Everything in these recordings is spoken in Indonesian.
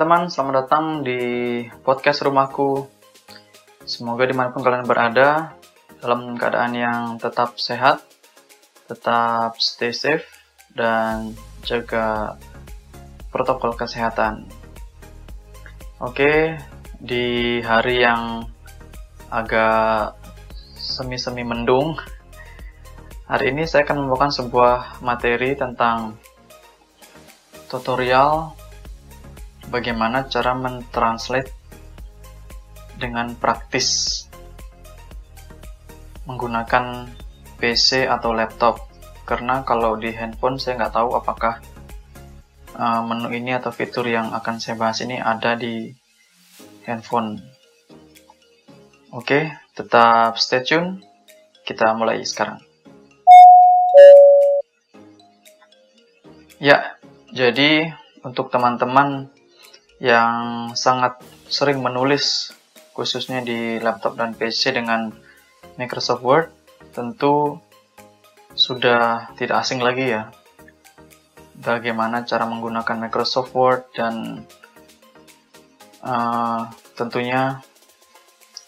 Teman-teman, selamat datang di podcast rumahku. Semoga di mana pun kalian berada, dalam keadaan yang tetap sehat, tetap stay safe, dan jaga protokol kesehatan. Oke, di hari yang agak semi-semi mendung, hari ini saya akan membawakan sebuah materi tentang tutorial bagaimana cara mentranslate dengan praktis menggunakan PC atau laptop. Karena kalau di handphone saya nggak tahu apakah uh, menu ini atau fitur yang akan saya bahas ini ada di handphone. Oke tetap stay tune. Kita mulai sekarang. Ya jadi untuk teman-teman yang sangat sering menulis khususnya di laptop dan PC dengan Microsoft Word tentu sudah tidak asing lagi ya. Bagaimana cara menggunakan Microsoft Word dan uh, tentunya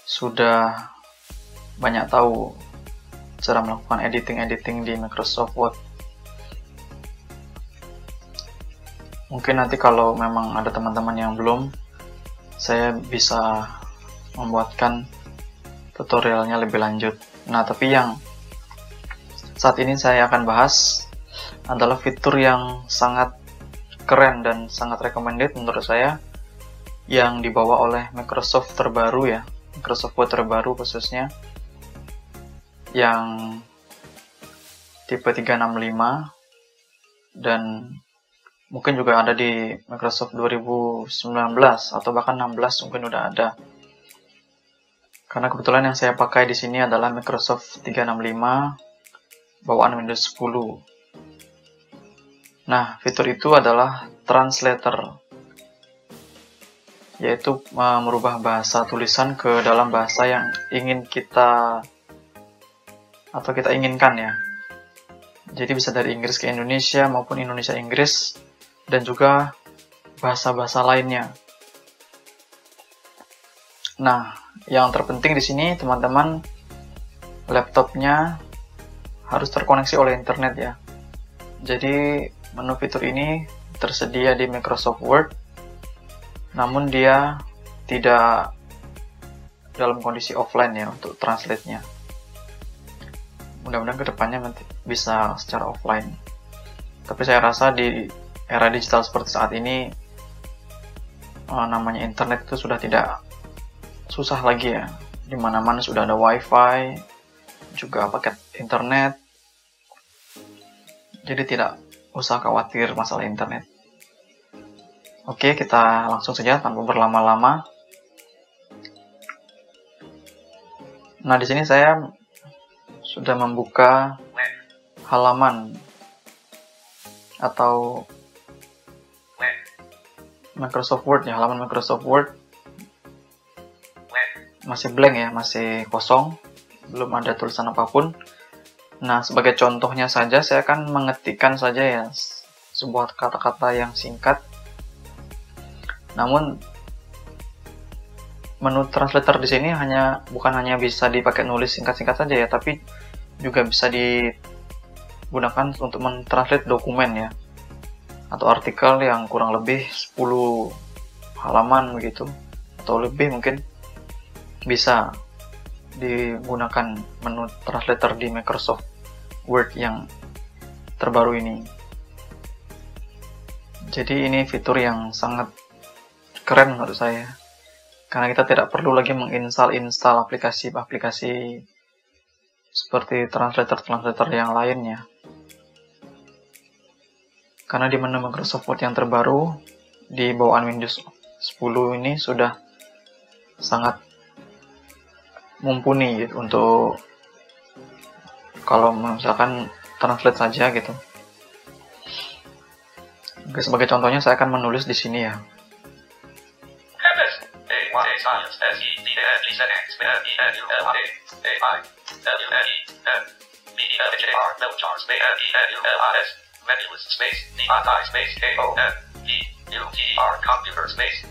sudah banyak tahu cara melakukan editing-editing di Microsoft Word mungkin nanti kalau memang ada teman-teman yang belum saya bisa membuatkan tutorialnya lebih lanjut. Nah tapi yang saat ini saya akan bahas adalah fitur yang sangat keren dan sangat recommended menurut saya yang dibawa oleh Microsoft terbaru ya Microsoft Word terbaru khususnya yang tipe 365 dan mungkin juga ada di Microsoft 2019 atau bahkan 16 mungkin udah ada. Karena kebetulan yang saya pakai di sini adalah Microsoft 365 bawaan Windows 10. Nah, fitur itu adalah translator yaitu merubah bahasa tulisan ke dalam bahasa yang ingin kita atau kita inginkan ya. Jadi bisa dari Inggris ke Indonesia maupun Indonesia Inggris dan juga bahasa-bahasa lainnya. Nah, yang terpenting di sini teman-teman laptopnya harus terkoneksi oleh internet ya. Jadi menu fitur ini tersedia di Microsoft Word, namun dia tidak dalam kondisi offline ya untuk translate-nya. Mudah-mudahan ke depannya nanti bisa secara offline. Tapi saya rasa di era digital seperti saat ini uh, namanya internet itu sudah tidak susah lagi ya. Di mana-mana sudah ada wifi juga paket internet. Jadi tidak usah khawatir masalah internet. Oke kita langsung saja tanpa berlama-lama. Nah di sini saya sudah membuka halaman atau Microsoft Word ya halaman Microsoft Word. Masih blank ya masih kosong. Belum ada tulisan apa pun. Nah sebagai contohnya saja saya akan mengetikkan saja ya sebuah kata-kata yang singkat. Namun menu translator di sini hanya bukan hanya bisa dipakai nulis singkat-singkat saja ya tapi juga bisa digunakan untuk mentranslate dokumen ya atau artikel yang kurang lebih 10 halaman begitu atau lebih mungkin bisa digunakan menu translator di Microsoft Word yang terbaru ini. Jadi ini fitur yang sangat keren menurut saya. Karena kita tidak perlu lagi menginstal-install aplikasi-aplikasi seperti translator-translator yang lainnya. Karena di menu Microsoft Word yang terbaru di bawaan Windows 10 ini sudah sangat mumpuni gitu untuk kalau misalkan translate saja gitu. Oke, sebagai contohnya saya akan menulis di sini ya. Computer space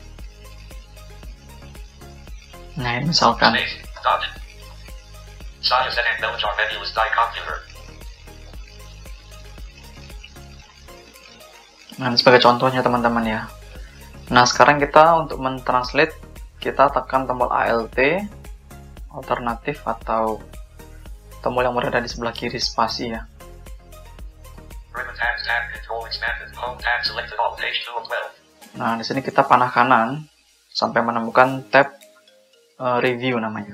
Nah, ini misalkan space dot. Size and Belgium menu is die computer. Nah, ini sebagai contohnya teman-teman ya. Nah, sekarang kita untuk mentranslate kita tekan tombol ALT alternatif atau tombol yang berada di sebelah kiri spasi ya. Home tab selected all page 2 of 12. Nah, di sini kita panah kanan sampai menemukan tab eh, review namanya.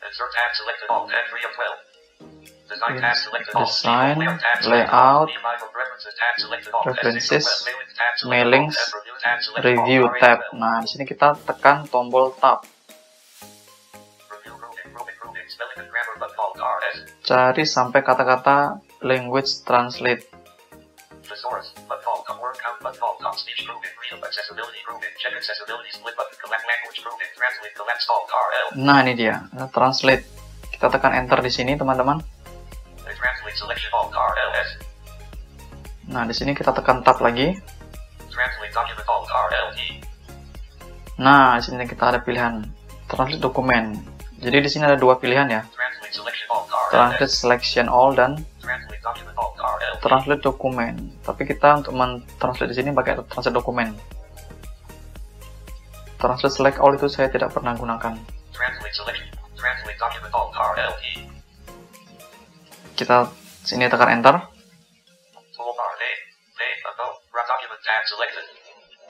Insert tab selected all tab 3 of 12. Design tab selected all Design, layout preferences tab selected all tab preferences, 6 of 12. Mailings review tab selected all review tab tab. 8 of 12. Nah, di sini kita tekan tombol tab. Cari sampai kata-kata language translate. Nah, ini dia. Nah, translate. Kita tekan enter di sini, teman-teman. Nah, di sini kita tekan tab lagi. Nah, di sini kita ada pilihan translate dokumen. Jadi di sini ada dua pilihan ya. Translate selection all dan translate dokumen. Tapi kita untuk mentranslate di sini pakai translate dokumen. Translate select all itu saya tidak pernah gunakan. Translate selection. Translate document alt RLT. Kita sini tekan enter, Toolbar name. Name unknown. Wrap document tab selected.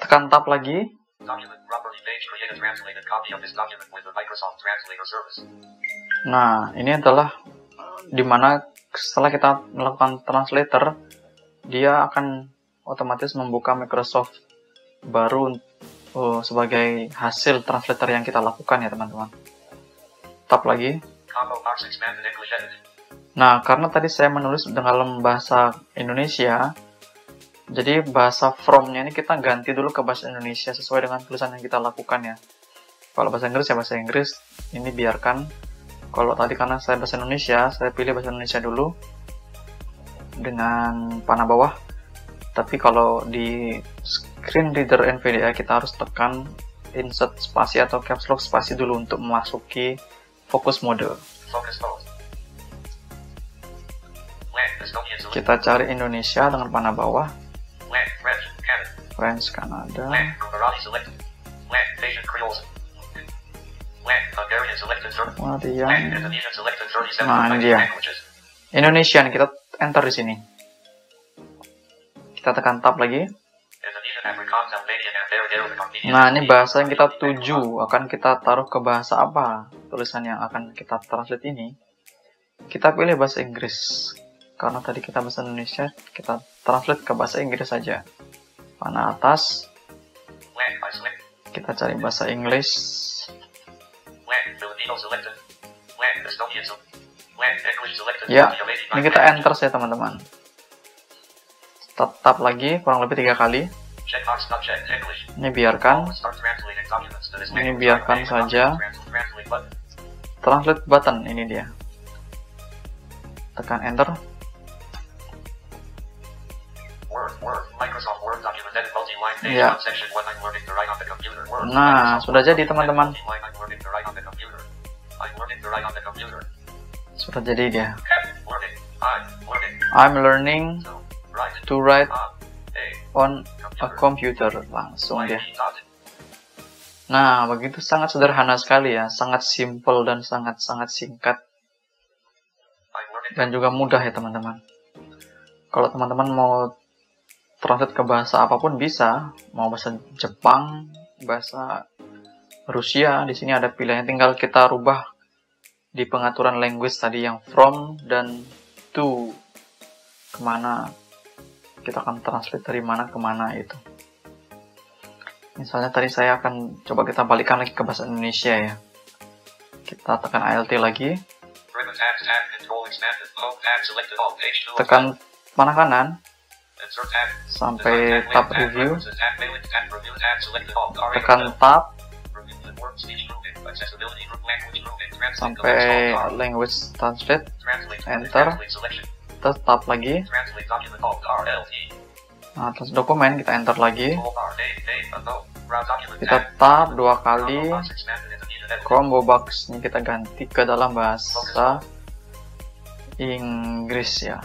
tekan tab lagi. Document property page create a translated copy of this document with the Microsoft Translator service. Nah, ini adalah di mana setelah kita melakukan translator, dia akan otomatis membuka Microsoft baru uh, sebagai hasil translator yang kita lakukan ya teman-teman. Tab lagi. Nah, karena tadi saya menulis dalam bahasa Indonesia, jadi bahasa from-nya ini kita ganti dulu ke bahasa Indonesia sesuai dengan tulisan yang kita lakukan ya. Kalau bahasa Inggris ya bahasa Inggris, ini biarkan. Kalau tadi karena saya bahasa Indonesia, saya pilih bahasa Indonesia dulu dengan panah bawah. Tapi kalau di screen reader NVDA kita harus tekan insert spasi atau caps lock spasi dulu untuk memasuki fokus mode. Focus mode. Kita cari Indonesia dengan panah bawah. French, Kanada. Land, Gujarati selected. Land, Asian Creoles. Land, Hungarian selected. Thir- Land, Kemudian Indonesian selected 37 Nah, ini dia. Indonesian kita enter di sini. Kita tekan tab lagi. Nah, ini bahasa yang kita tuju akan kita taruh ke bahasa apa tulisan yang akan kita translate ini. Kita pilih bahasa Inggris. Karena tadi kita bahasa Indonesia, kita translate ke bahasa Inggris saja. Panah atas, kita cari bahasa Inggris. Ya, Copy of 89 ini kita enter saja teman-teman. Tab lagi, kurang lebih tiga kali. Ini biarkan. Ini biarkan saja. Translate, button. Ini dia. Tekan enter. Ya. Nah, sudah jadi, teman-teman. Sudah jadi dia. I'm learning to write on a computer. Langsung dot. Nah, begitu sangat sederhana sekali ya, sangat simple dan sangat-sangat singkat dan juga mudah ya teman-teman. Kalau teman-teman mau translate ke bahasa apa pun bisa, mau bahasa Jepang, bahasa Rusia, di sini ada pilihannya tinggal kita rubah di pengaturan language tadi yang from dan to ke mana kita akan translate dari mana ke mana itu. Misalnya tadi saya akan coba kita balikan lagi ke bahasa Indonesia ya. Kita tekan ALT lagi, tekan panah kanan sampai tab review, tekan tab, sampai language translate enter. Terus tab lagi, Nah, atas dokumen kita enter lagi. Kita Tab. tab dua kali. Combo box box-nya kita ganti ke dalam bahasa Inggris ya.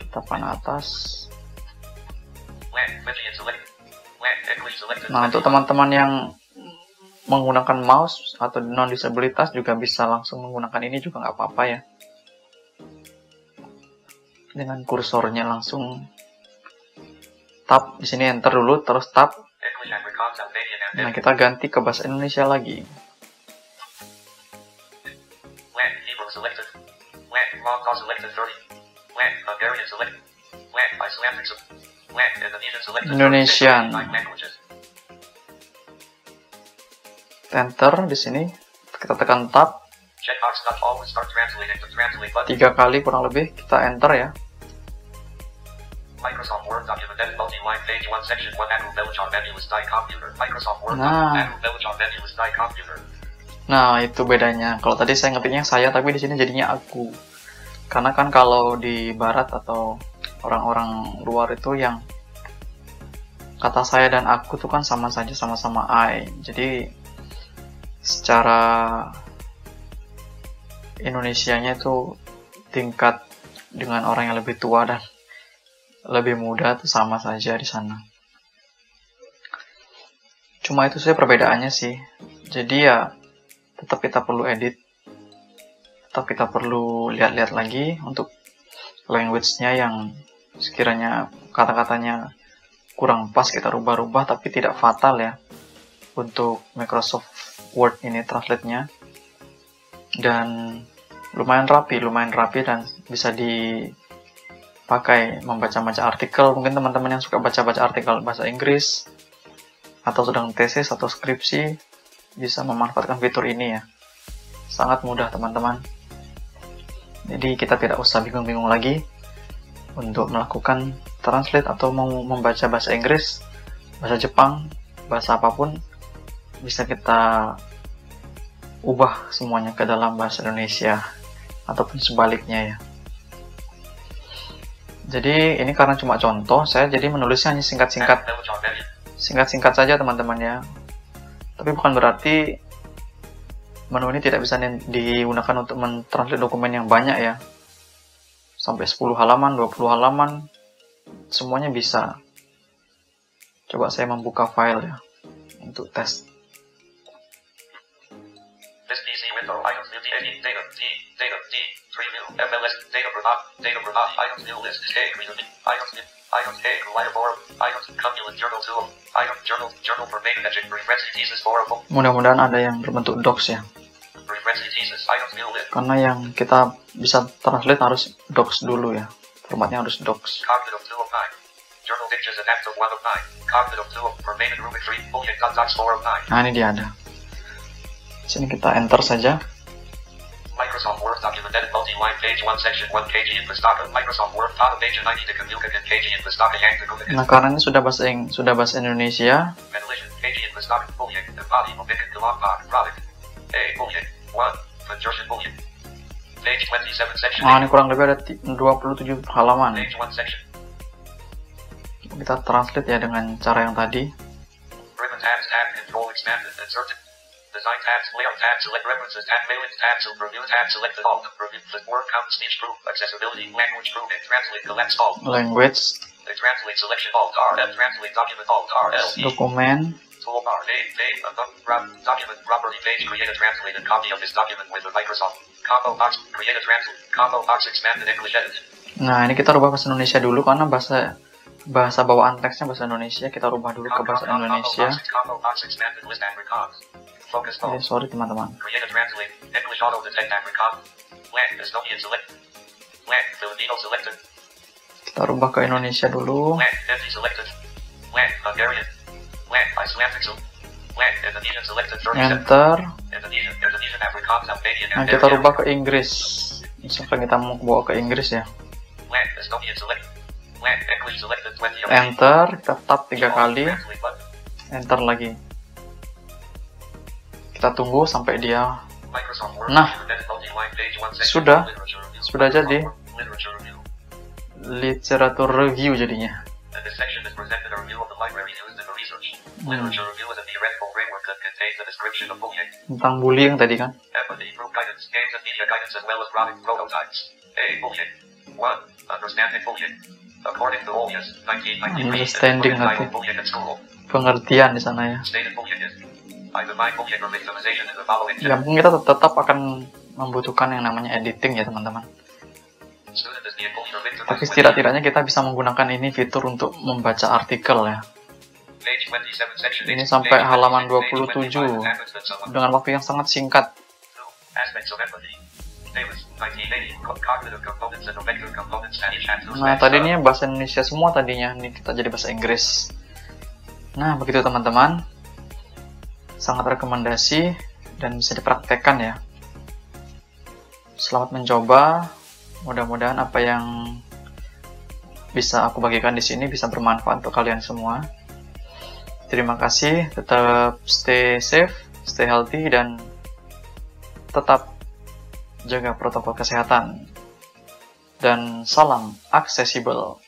Kita panah atas. Nah, untuk teman-teman yang menggunakan mouse atau non disabilitas juga bisa langsung menggunakan ini juga nggak apa-apa ya. Dengan kursornya langsung tab di sini enter dulu terus and Nah, kita ganti ke bahasa Indonesia lagi. Land. Hebrew selected. Land. Mongol selected 30. Land. Hungarian selected. Land. Icelandic se- Land. Indonesian selected. 36. Indonesian. Nine languages. Enter di sini. Kita tekan tab tiga kali kurang lebih kita enter ya. Microsoft Word document edit multi-line page 1 section 1 Andrew Belichon menu is die computer. Microsoft Word Nah. document Andrew Belichon menu is die computer. Nah, itu bedanya. Kalau tadi saya ngetiknya saya, tapi di sini jadinya aku. Karena kan kalau di barat atau orang-orang luar itu yang kata saya dan aku tuh kan sama saja sama-sama I. Jadi secara Indonesianya itu tingkat dengan orang yang lebih tua dan lebih muda tuh sama saja di sana. Cuma itu saja perbedaannya sih. Jadi ya tetap kita perlu edit tetap kita perlu lihat-lihat lagi untuk language-nya yang sekiranya kata-katanya kurang pas kita rubah-rubah tapi tidak fatal ya untuk Microsoft Word ini translate-nya dan lumayan rapi lumayan rapi dan bisa dipakai membaca-baca artikel mungkin teman-teman yang suka baca-baca artikel bahasa Inggris atau sedang tesis atau skripsi bisa memanfaatkan fitur ini ya. Sangat mudah teman-teman. Jadi kita tidak usah bingung-bingung lagi untuk melakukan translate atau mau membaca bahasa Inggris, bahasa Jepang, bahasa apa pun bisa kita ubah semuanya ke dalam bahasa Indonesia ataupun sebaliknya ya. Jadi ini karena cuma contoh, saya jadi menulisnya hanya singkat-singkat menu. singkat-singkat saja teman-teman ya. Tapi bukan berarti menu ini tidak bisa digunakan untuk mentranslate dokumen yang banyak ya. Sampai 10 halaman, 20 halaman, semuanya bisa. Coba saya membuka file ya untuk tes. This PC new data data data preview MLS data provide data provide items new list K reason items new items K whiteboard items cumulative journal tool item journal journal for main magic reference thesis forable Mudah-mudahan ada yang berbentuk docs ya. Karena yang kita bisa translate harus docs dulu ya. Formatnya harus docs. Nah ini dia ada. Sini kita enter saja. Microsoft Word document edit multi-line page one section one kg in Pustaka Microsoft Word data page 90 to kg in Pustaka yang to Kuka Nah karena ini sudah bahasa Ing- sudah bahasa Indonesia, Ventilation, KG in Pustaka, Boolean, Embody, Omican, Logbox, Product, A, Boolean, 1, Conjunction Boolean. Page 27, section Nah, 8, ini kurang lebih ada ti- 27 halaman. page 1, section. Kita translate ya dengan cara yang tadi. Ribbon tabs, tab, control, expanded, inserted. Design layout tab, select references, tab, mailing tab, review tab, select all, review, flip, word count, speech accessibility, language group, and translate, collapse all. Language, The translate selection alt R, F, translate document alt R, L, E. dokumen, Toolbar, name, name, uh, document, property page, create a translated copy of this document with the Microsoft. Combo box, create a translate, combo box, expanded English edit. Nah, ini kita rubah bahasa Indonesia dulu karena bahasa bahasa bawaan teksnya bahasa Indonesia. Kita rubah dulu ke bahasa Indonesia. Focus mode, sorry teman-teman. create a translate, English auto detect Afrikaans. Land, Estonian select. Land, Filipino selected. Kita rubah ke Indonesia dulu. Land, Hindi selected. Land, Hungarian. Land, Icelandic select. Land, Indonesian selected 37. Enter. Nah, kita rubah ke Inggris. Misalkan kita mau bawa ke Inggris ya. Land, Estonian select. Land, English selected 20 of Enter, kita tap tiga kali. Enter lagi. Kita tunggu sampai dia. Nah, sudah. Sudah jadi. Literatur review jadinya. Hmm. Tentang bullying tadi kan. empathy, group guidance, games and media guidance, as well as product prototypes. A. Bullying. 1. Understanding bullying. According to Olius, 1993, Understanding entitled apa? Bullying at School. Pengertian di sana ya. Ya mungkin kita tet- tetap akan membutuhkan yang namanya editing ya teman-teman. Tapi setidak-tidaknya kita bisa menggunakan ini fitur untuk membaca artikel ya. Page 27, section Ini 8, sampai halaman 26, 27. page 25 happens that someone Dengan waktu yang sangat singkat. Aspects of empathy. Davis, 1980. Co- Cognitive components and affective components and each has two Nah tadinya bahasa Indonesia semua tadinya, ini kita jadi bahasa Inggris. Nah begitu teman-teman, sangat rekomendasi dan bisa dipraktekkan ya. Selamat mencoba, mudah-mudahan apa yang bisa aku bagikan di sini bisa bermanfaat untuk kalian semua. Terima kasih, tetap stay safe, stay healthy, dan tetap jaga protokol kesehatan. Dan salam aksesibel.